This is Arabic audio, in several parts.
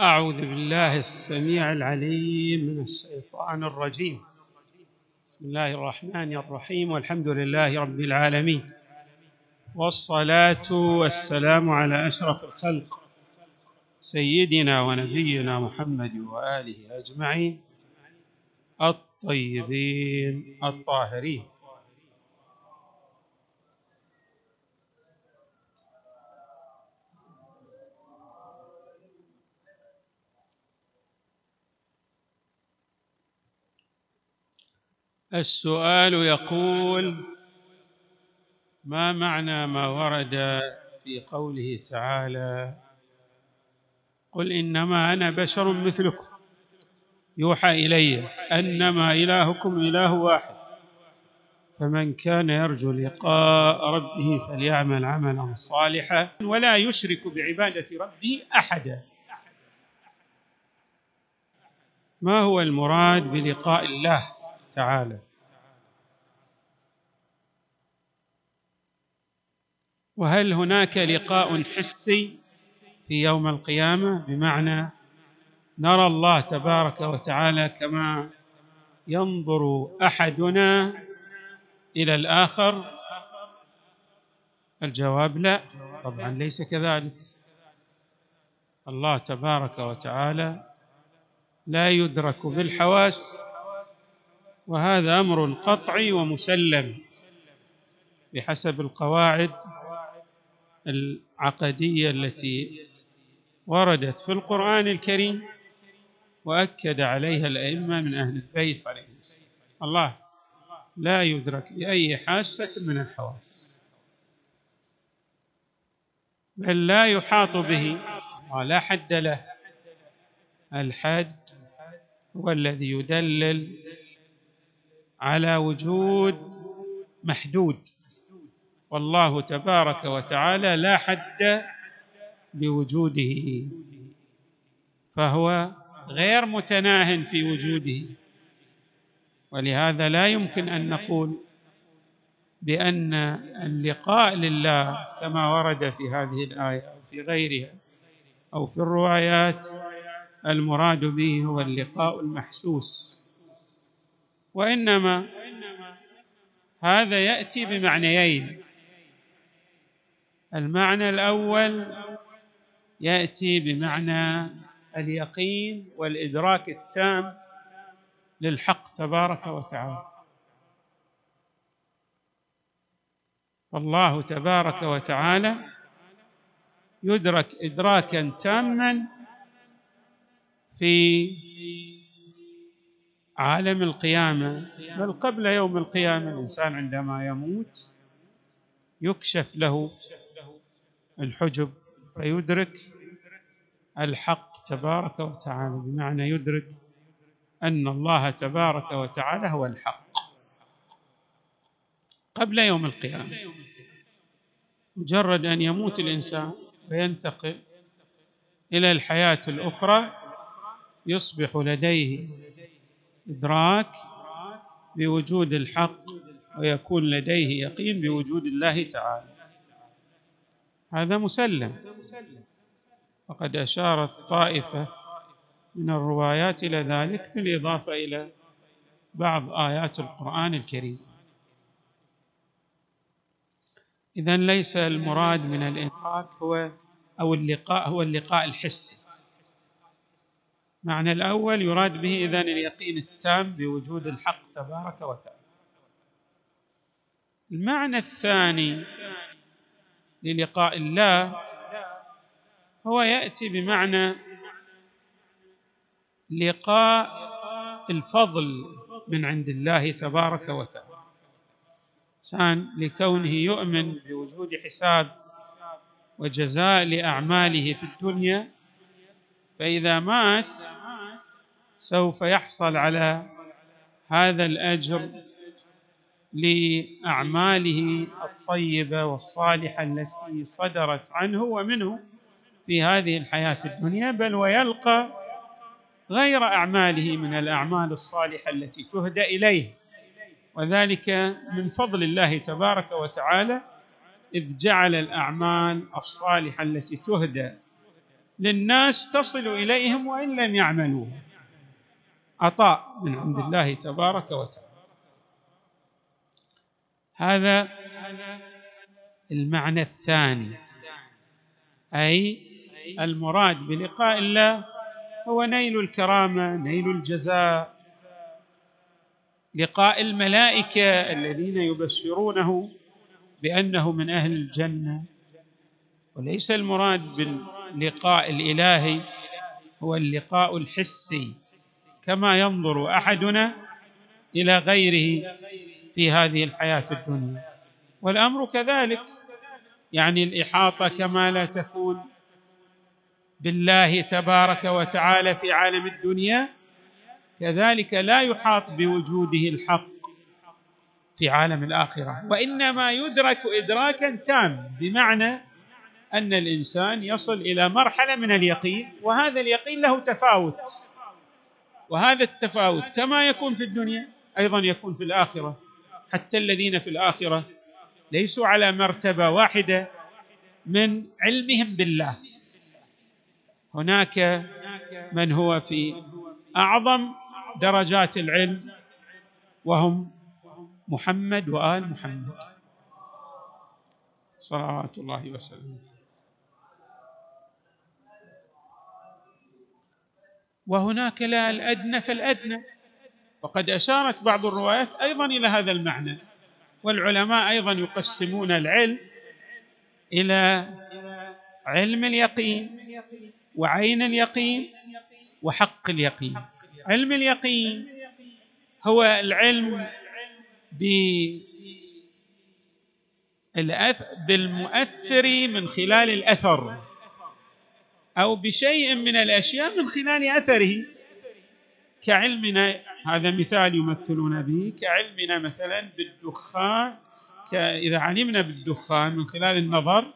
أعوذ بالله السميع العليم من الشيطان الرجيم. بسم الله الرحمن الرحيم. والحمد لله رب العالمين. والصلاة والسلام على أشرف الخلق. سيدنا ونبينا محمد وآله أجمعين. الطيبين الطاهرين. السؤال يقول ما معنى ما ورد في قوله تعالى قل إنما أنا بشر مثلكم؟ يوحى إلي أنما إلهكم إله واحد. فمن كان يرجو لقاء ربه فليعمل عملا صالحا ولا يشرك بعبادة ربه أحدا. ما هو المراد بلقاء الله تعالى؟ وهل هناك لقاء حسي في يوم القيامة؟ بمعنى نرى الله تبارك وتعالى كما ينظر أحدنا إلى الآخر؟ الجواب لا. طبعا ليس كذلك. الله تبارك وتعالى لا يدرك بالحواس وهذا أمر قطعي ومسلم بحسب القواعد العقدية التي وردت في القرآن الكريم وأكد عليها الأئمة من أهل البيت عليهم السلام. الله لا يدرك بأي حاسة من الحواس بل لا يحاط به ولا حد له. الحد هو الذي يدلل على وجود محدود. والله تبارك وتعالى لا حد لوجوده فهو غير متناه في وجوده. ولهذا لا يمكن أن نقول بأن اللقاء لله كما ورد في هذه الآية أو في غيرها أو في الروايات المراد به هو اللقاء المحسوس. وإنما هذا يأتي بمعنيين. المعنى الأول يأتي بمعنى اليقين والإدراك التام للحق تبارك وتعالى. فالله تبارك وتعالى يدرك ادراكا تاما في عالم القيامة. بل قبل يوم القيامة الإنسان عندما يموت يكشف له الحجب فيدرك الحق تبارك وتعالى بمعنى يدرك أن الله تبارك وتعالى هو الحق. قبل يوم القيامة مجرد أن يموت الإنسان وينتقل إلى الحياة الأخرى يصبح لديه إدراك بوجود الحق ويكون لديه يقين بوجود الله تعالى. هذا مسلم. وقد أشارت طائفة من الروايات إلى ذلك بالإضافة إلى بعض آيات القرآن الكريم. إذا ليس المراد من الإدراك هو أو اللقاء هو اللقاء الحسي. معنى الأول يراد به إذن اليقين التام بوجود الحق تبارك وتعالى. المعنى الثاني للقاء الله هو يأتي بمعنى لقاء الفضل من عند الله تبارك وتعالى. إنسان لكونه يؤمن بوجود حساب وجزاء لأعماله في الدنيا فإذا مات سوف يحصل على هذا الأجر لأعماله الطيبة والصالحة التي صدرت عنه ومنه في هذه الحياة الدنيا بل ويلقى غير أعماله من الأعمال الصالحة التي تهدى إليه. وذلك من فضل الله تبارك وتعالى إذ جعل الأعمال الصالحة التي تهدى للناس تصل إليهم وإن لم يعملوه. عطاء من عند الله تبارك وتعالى. هذا المعنى الثاني أي المراد بلقاء الله هو نيل الكرامة نيل الجزاء. لقاء الملائكة الذين يبشرونه بأنه من أهل الجنة. وليس المراد باللقاء الإلهي هو اللقاء الحسي كما ينظر أحدنا إلى غيره. في هذه الحياة الدنيا. والأمر كذلك يعني الإحاطة كما لا تكون بالله تبارك وتعالى في عالم الدنيا كذلك لا يحاط بوجوده الحق في عالم الآخرة. وإنما يدرك ادراكا تام بمعنى أن الإنسان يصل إلى مرحلة من اليقين وهذا اليقين له تفاوت. وهذا التفاوت كما يكون في الدنيا أيضا يكون في الآخرة. حتى الذين في الآخرة ليسوا على مرتبة واحدة من علمهم بالله. هناك من هو في أعظم درجات العلم وهم محمد وآل محمد. صلوات الله وسلم وهناك لا الأدنى فالأدنى. وقد أشارت بعض الروايات أيضا إلى هذا المعنى والعلماء أيضا يقسمون العلم إلى علم اليقين وعين اليقين وحق اليقين. علم اليقين هو العلم بالمؤثر من خلال الأثر أو بشيء من الأشياء من خلال أثره. كعلمنا هذا مثال يمثلون به كعلمنا مثلا بالدخان إذا علمنا بالدخان من خلال النظر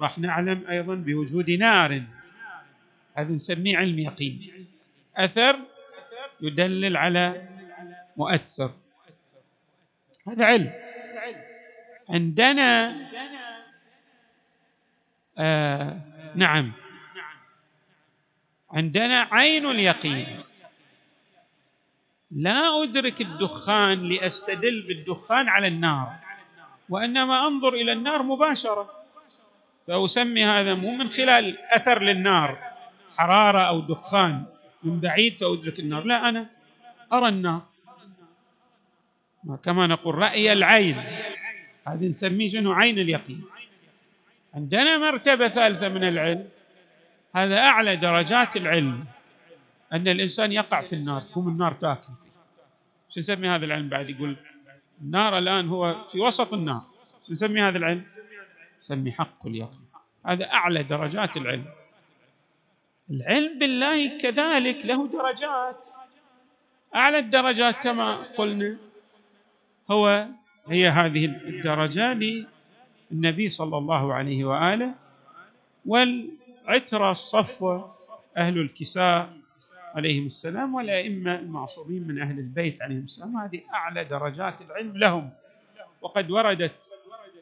راح نعلم أيضا بوجود نار. هذا نسميه علم يقين. أثر يدلل على مؤثر. هذا علم. عندنا آه نعم. عندنا عين اليقين. لا أدرك الدخان لأستدل بالدخان على النار وإنما أنظر إلى النار مباشرة. فأسمي هذا مو من خلال أثر للنار حرارة أو دخان من بعيد فأدرك النار. لا أنا أرى النار. كما نقول رأي العين. هذه نسميه شنو؟ عين اليقين. عندنا مرتبة ثالثة من العلم. هذا أعلى درجات العلم. أن الإنسان يقع في النار تقوم النار تاكل. شو نسمي هذا العلم بعد؟ يقول النار الآن هو في وسط النار. شو نسمي هذا العلم؟ نسمي حق اليقين هذا أعلى درجات العلم. العلم بالله كذلك له درجات. أعلى الدرجات كما قلنا هو هي هذه الدرجة للنبي صلى الله عليه وآله والعترة الصفوة أهل الكساء عليهم السلام والأئمة المعصومين من أهل البيت عليهم السلام. هذه أعلى درجات العلم لهم. وقد وردت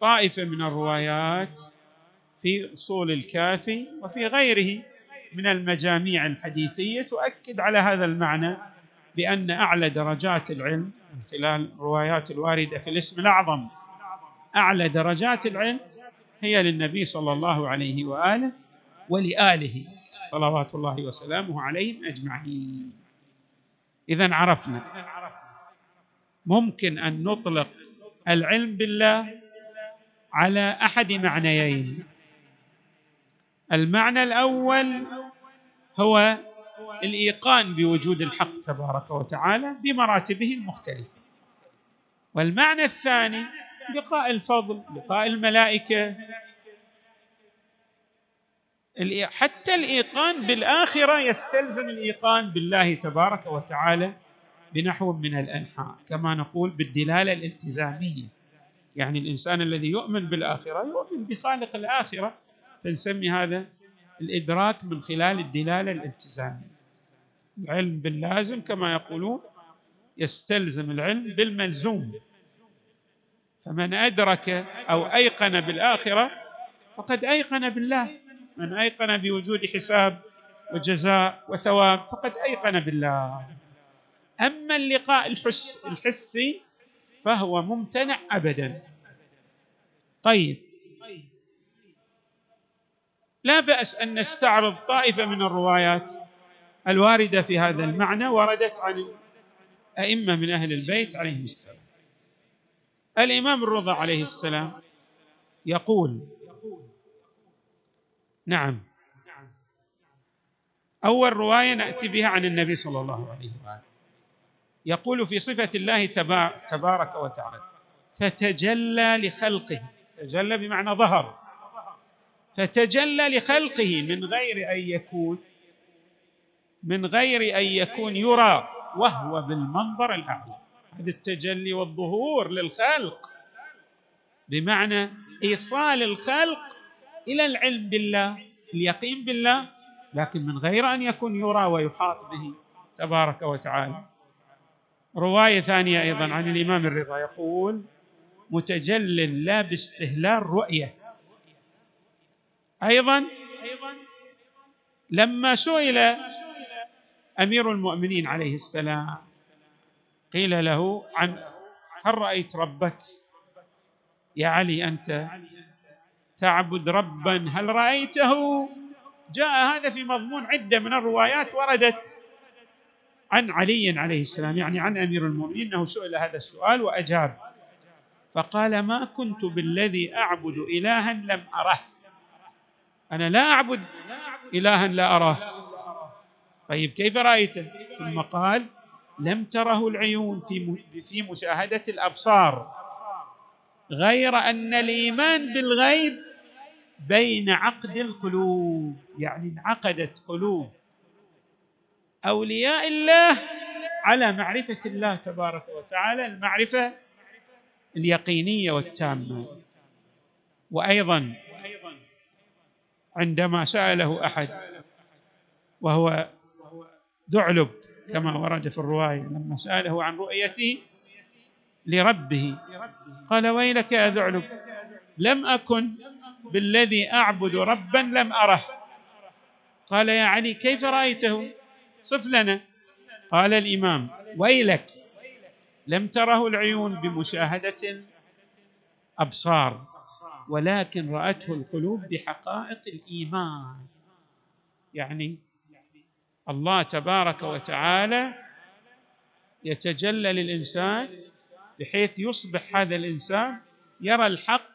طائفة من الروايات في أصول الكافي وفي غيره من المجاميع الحديثية تؤكد على هذا المعنى بأن أعلى درجات العلم من خلال الروايات الواردة في الاسم الأعظم. أعلى درجات العلم هي للنبي صلى الله عليه وآله ولآله. صلوات الله وسلامه عليهم أجمعين. إذا عرفنا ممكن أن نطلق العلم بالله على أحد معنيين. المعنى الأول هو الإيقان بوجود الحق تبارك وتعالى بمراتبه المختلفة. والمعنى الثاني لقاء الفضل لقاء الملائكة حتى الإيقان بالآخرة يستلزم الإيقان بالله تبارك وتعالى بنحو من الأنحاء كما نقول بالدلالة الالتزامية. يعني الإنسان الذي يؤمن بالآخرة يؤمن بخالق الآخرة فنسمي هذا الإدراك من خلال الدلالة الالتزامية. العلم باللازم كما يقولون يستلزم العلم بالملزوم. فمن أدرك أو أيقن بالآخرة فقد أيقن بالله. من أيقن بوجود حساب وجزاء وثواب فقد أيقن بالله. أما اللقاء الحس الحسي فهو ممتنع ابدا. طيب. لا بأس أن نستعرض طائفة من الروايات الواردة في هذا المعنى وردت عن أئمة من أهل البيت عليهم السلام. الإمام الرضا عليه السلام يقول نعم. أول رواية نأتي بها عن النبي صلى الله عليه وآله. يقول في صفة الله تبارك وتعالى فتجلى لخلقه. تجلى بمعنى ظهر. فتجلى لخلقه من غير أن يكون من غير أن يكون يرى وهو بالمنظر الأعلى. هذا التجلي والظهور للخلق. بمعنى إيصال الخلق إلى العلم بالله اليقين بالله لكن من غير أن يكون يرى ويحاط به تبارك وتعالى. رواية ثانية أيضا عن الإمام الرضا يقول متجل لا باستهلال رؤية. أيضا لما سئل أمير المؤمنين عليه السلام قيل له عن هل رأيت ربك؟ يا علي أنت. تعبد ربا هل رأيته؟ جاء هذا في مضمون عدة من الروايات وردت عن علي عليه السلام يعني عن أمير المؤمنين إنه سئل هذا السؤال وأجاب. فقال ما كنت بالذي أعبد الها لم أره. أنا لا أعبد الها لا أراه. طيب كيف رأيته؟ ثم قال لم تره العيون في في مشاهدة الأبصار غير أن الإيمان بالغيب بين عقد القلوب يعني انعقدت قلوب. أولياء الله على معرفة الله تبارك وتعالى المعرفة اليقينية والتامة. وأيضا عندما سأله أحد وهو ذعلب كما ورد في الرواية لما سأله عن رؤيته لربه قال ويلك يا ذعلب لم أكن بالذي أعبد ربا لم أره. قال يا علي كيف رأيته؟ صف لنا. قال الإمام ويلك لم تره العيون بمشاهدة أبصار ولكن رأته القلوب بحقائق الإيمان. يعني الله تبارك وتعالى يتجلى للإنسان بحيث يصبح هذا الإنسان يرى الحق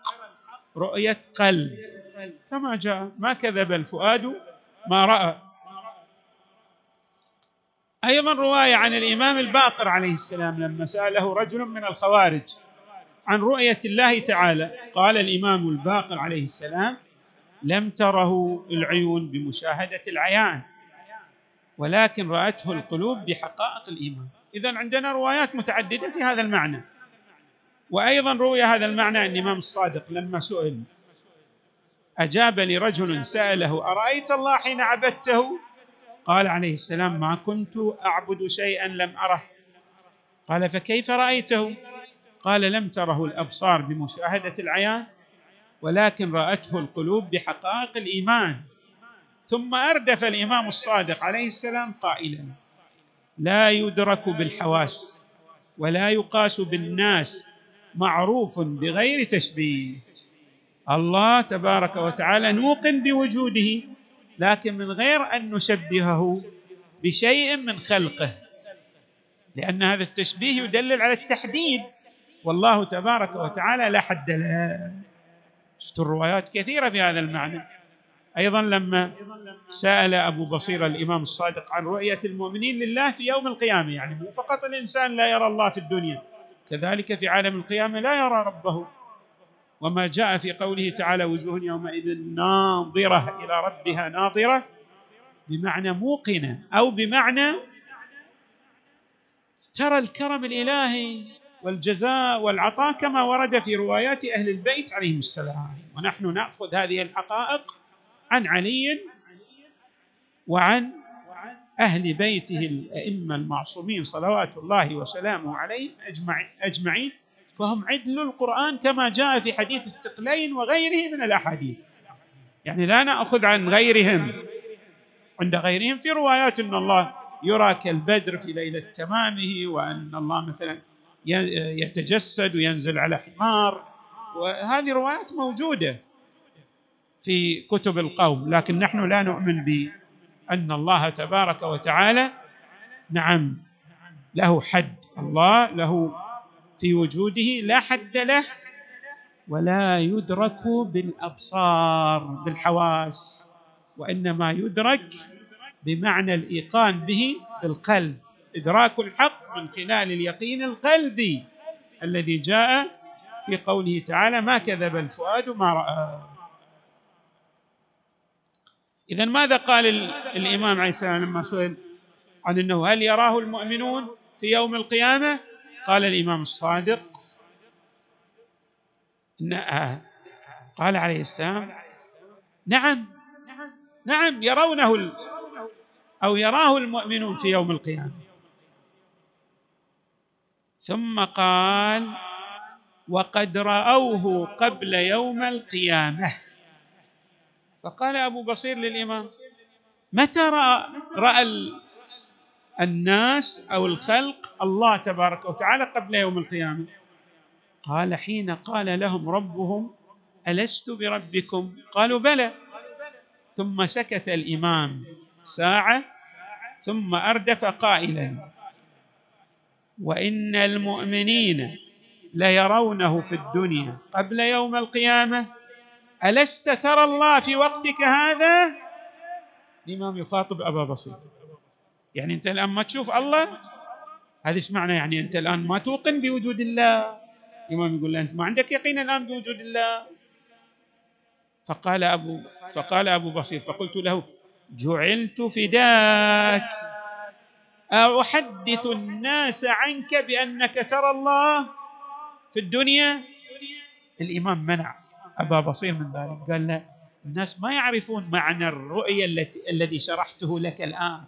رؤية قلب. كما جاء ما كذب الفؤاد ما رأى. أيضا رواية عن الإمام الباقر عليه السلام لما سأله رجل من الخوارج عن رؤية الله تعالى قال الإمام الباقر عليه السلام لم تره العيون بمشاهدة العيان ولكن رأته القلوب بحقائق الإيمان. اذا عندنا روايات متعددة في هذا المعنى. وأيضا روي هذا المعنى عن الإمام الصادق لما سئل أجاب لرجل سأله أرأيت الله حين عبدته؟ قال عليه السلام ما كنت أعبد شيئا لم أره. قال فكيف رأيته؟ قال لم تره الأبصار بمشاهدة العيان ولكن رأته القلوب بحقائق الإيمان. ثم أردف الإمام الصادق عليه السلام قائلا لا يدرك بالحواس ولا يقاس بالناس معروف بغير تشبيه. الله تبارك وتعالى نوقن بوجوده لكن من غير أن نشبهه بشيء من خلقه. لأن هذا التشبيه يدلل على التحديد والله تبارك وتعالى لا حد له. الروايات كثيرة في هذا المعنى. أيضا لما سأل أبو بصير الإمام الصادق عن رؤية المؤمنين لله في يوم القيامة يعني مو فقط الإنسان لا يرى الله في الدنيا. كذلك في عالم القيامة لا يرى ربه. وما جاء في قوله تعالى وجوه يومئذ ناظرة إلى ربها ناظرة بمعنى موقنة أو بمعنى ترى الكرم الإلهي والجزاء والعطاء كما ورد في روايات أهل البيت عليهم السلام. ونحن نأخذ هذه الحقائق عن علي وعن أهل بيته الأئمة المعصومين صلوات الله وسلامه عليهم اجمعين فهم عدل القرآن كما جاء في حديث الثقلين وغيره من الأحاديث. يعني لا نأخذ عن غيرهم. عند غيرهم في روايات إن الله يرى كالبدر في ليلة تمامه وأن الله مثلا يتجسد وينزل على حمار. وهذه روايات موجودة في كتب القوم لكن نحن لا نؤمن بان الله تبارك وتعالى نعم له حد. الله له في وجوده لا حد له ولا يدرك بالأبصار بالحواس وإنما يدرك بمعنى الإيقان به بالقلب. إدراك الحق من خلال اليقين القلبي الذي جاء في قوله تعالى ما كذب الفؤاد ما رأى إذا ماذا قال الإمام عليه السلام لما سئل عن إنه هل يراه المؤمنون في يوم القيامة؟ قال الإمام الصادق قال عليه السلام نعم نعم يرونه أو يراه المؤمنون في يوم القيامة. ثم قال وقد رأوه قبل يوم القيامة. فقال أبو بصير للإمام متى راى رأى الناس أو الخلق الله تبارك وتعالى قبل يوم القيامة؟ قال حين قال لهم ربهم ألست بربكم؟ قالوا بلى. ثم سكت الإمام ساعة ثم أردف قائلا وإن المؤمنين ليرونه في الدنيا قبل يوم القيامة. ألست ترى الله في وقتك هذا؟ الإمام يخاطب أبا بصير. يعني أنت الآن ما تشوف الله؟ هذا إيش معنى يعني أنت الآن ما توقن بوجود الله؟ الإمام يقول له أنت ما عندك يقين الآن بوجود الله؟ فقال أبو فقال أبو بصير فقلت له جعلت فداك. أحدث الناس عنك بأنك ترى الله في الدنيا؟ الإمام منع. أبا بصير من ذلك. قال له الناس ما يعرفون معنى الرؤية التي الذي شرحته لك الآن.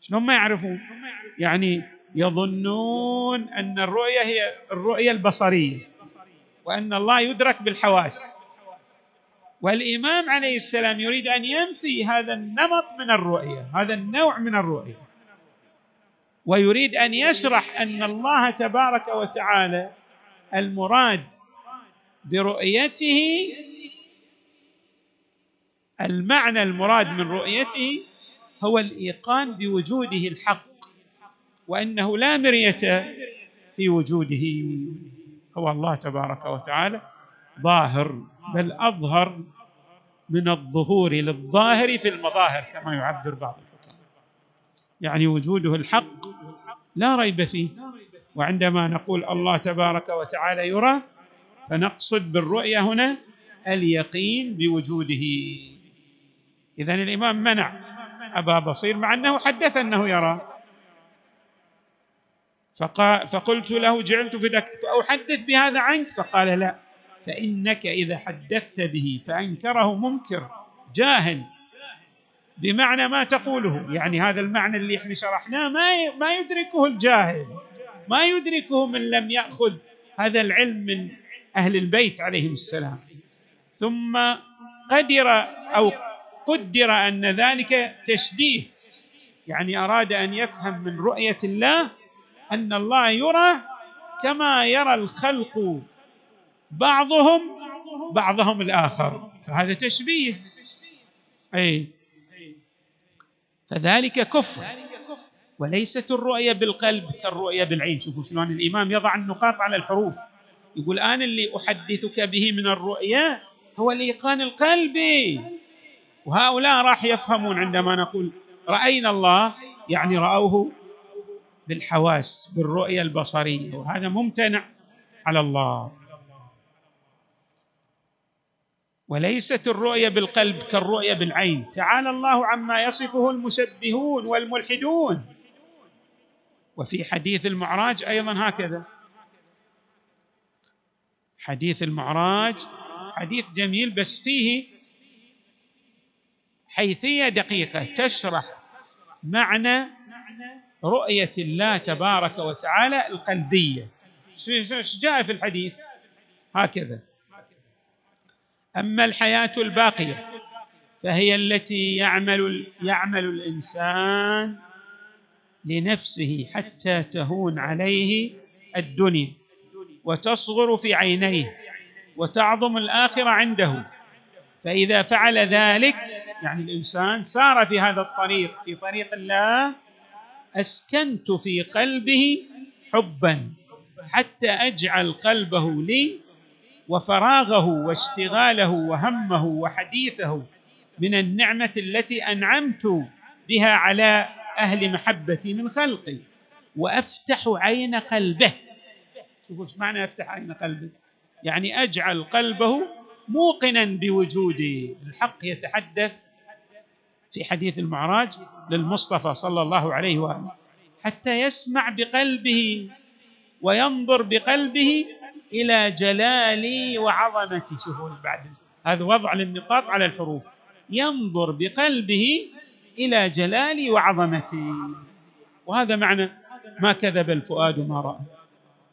شلون ما يعرفون؟ يعني يظنون أن الرؤية هي الرؤية البصرية وأن الله يدرك بالحواس. والإمام عليه السلام يريد أن ينفي هذا النمط من الرؤية هذا النوع من الرؤية. ويريد أن يشرح أن الله تبارك وتعالى المراد برؤيته المعنى المراد من رؤيته هو الإيقان بوجوده الحق وأنه لا مرية في وجوده. هو الله تبارك وتعالى ظاهر بل أظهر من الظهور للظاهر في المظاهر كما يعبر بعض يعني وجوده الحق لا ريب فيه وعندما نقول الله تبارك وتعالى يرى فنقصد بالرؤية هنا اليقين بوجوده. اذا الإمام منع أبا بصير مع أنه حدث أنه يرى. فقلت له جعلت فدك فأحدث بهذا عنك؟ فقال لا. فإنك إذا حدثت به فأنكره منكر جاهل. بمعنى ما تقوله. يعني هذا المعنى اللي إحنا شرحناه ما ما يدركه الجاهل. ما يدركه من لم يأخذ هذا العلم من أهل البيت عليهم السلام. ثم قدر أو قدر أن ذلك تشبيه يعني أراد أن يفهم من رؤية الله أن الله يرى كما يرى الخلق بعضهم بعضهم الآخر. فهذا تشبيه. أي. فذلك كفر. وليست الرؤية بالقلب كالرؤية بالعين. شوفوا شلون الإمام يضع النقاط على الحروف. يقول أنا اللي أحدثك به من الرؤية هو الإيقان القلبي وهؤلاء راح يفهمون عندما نقول رأينا الله يعني رأوه بالحواس بالرؤية البصرية. وهذا ممتنع على الله. وليست الرؤية بالقلب كالرؤية بالعين. تعالى الله عما يصفه المشبهون والملحدون. وفي حديث المعراج أيضا هكذا. حديث المعراج حديث جميل بس فيه حيثية دقيقة تشرح معنى رؤية الله تبارك وتعالى القلبية. إيش جاء في الحديث؟ هكذا. أما الحياة الباقية فهي التي يعمل يعمل الإنسان لنفسه حتى تهون عليه الدنيا. وتصغر في عينيه وتعظم الآخرة عنده. فإذا فعل ذلك يعني الإنسان سار في هذا الطريق في طريق الله أسكنت في قلبه حبا حتى أجعل قلبه لي وفراغه واشتغاله وهمه وحديثه من النعمة التي أنعمت بها على أهل محبتي من خلقي وأفتح عين قلبه شوفوا إيش معنى أفتح عين قلبه يعني أجعل قلبه موقنا بوجودي الحق يتحدث في حديث المعراج للمصطفى صلى الله عليه وآله حتى يسمع بقلبه وينظر بقلبه إلى جلالي وعظمتي شوفوا بعد. هذا وضع للنقاط على الحروف. ينظر بقلبه إلى جلالي وعظمتي. وهذا معنى ما كذب الفؤاد ما رأى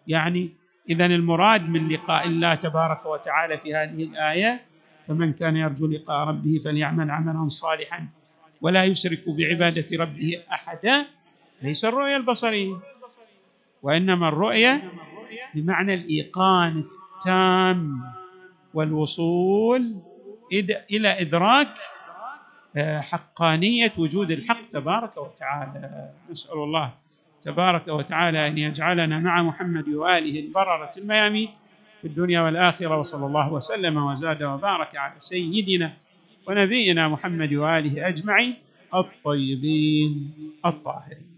يعني اذا المراد من لقاء الله تبارك وتعالى في هذه الآية فمن كان يرجو لقاء ربه فليعمل عملا صالحا ولا يشرك بعبادة ربه احدا ليس الرؤيه البصرية وإنما الرؤيه بمعنى الإيقان التام والوصول إلى إدراك آه، حقانية وجود الحق تبارك وتعالى. نسأل الله تبارك وتعالى أن يجعلنا مع محمد وآله البررة الميامين في الدنيا والآخرة وصلى الله وسلم وزاد وبارك على سيدنا ونبينا محمد وآله أجمعين الطيبين الطاهرين.